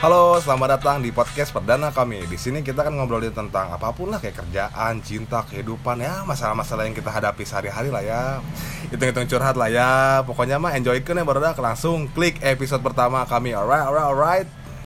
Halo, selamat datang di podcast perdana kami. Di sini kita akan ngobrolin tentang apa pun lah kayak kerjaan, cinta, kehidupan ya, masalah-masalah yang kita hadapi sehari-hari lah ya. Hitung-hitung curhat lah ya. Pokoknya mah enjoy ya baru langsung klik episode pertama kami. Alright, alright, alright.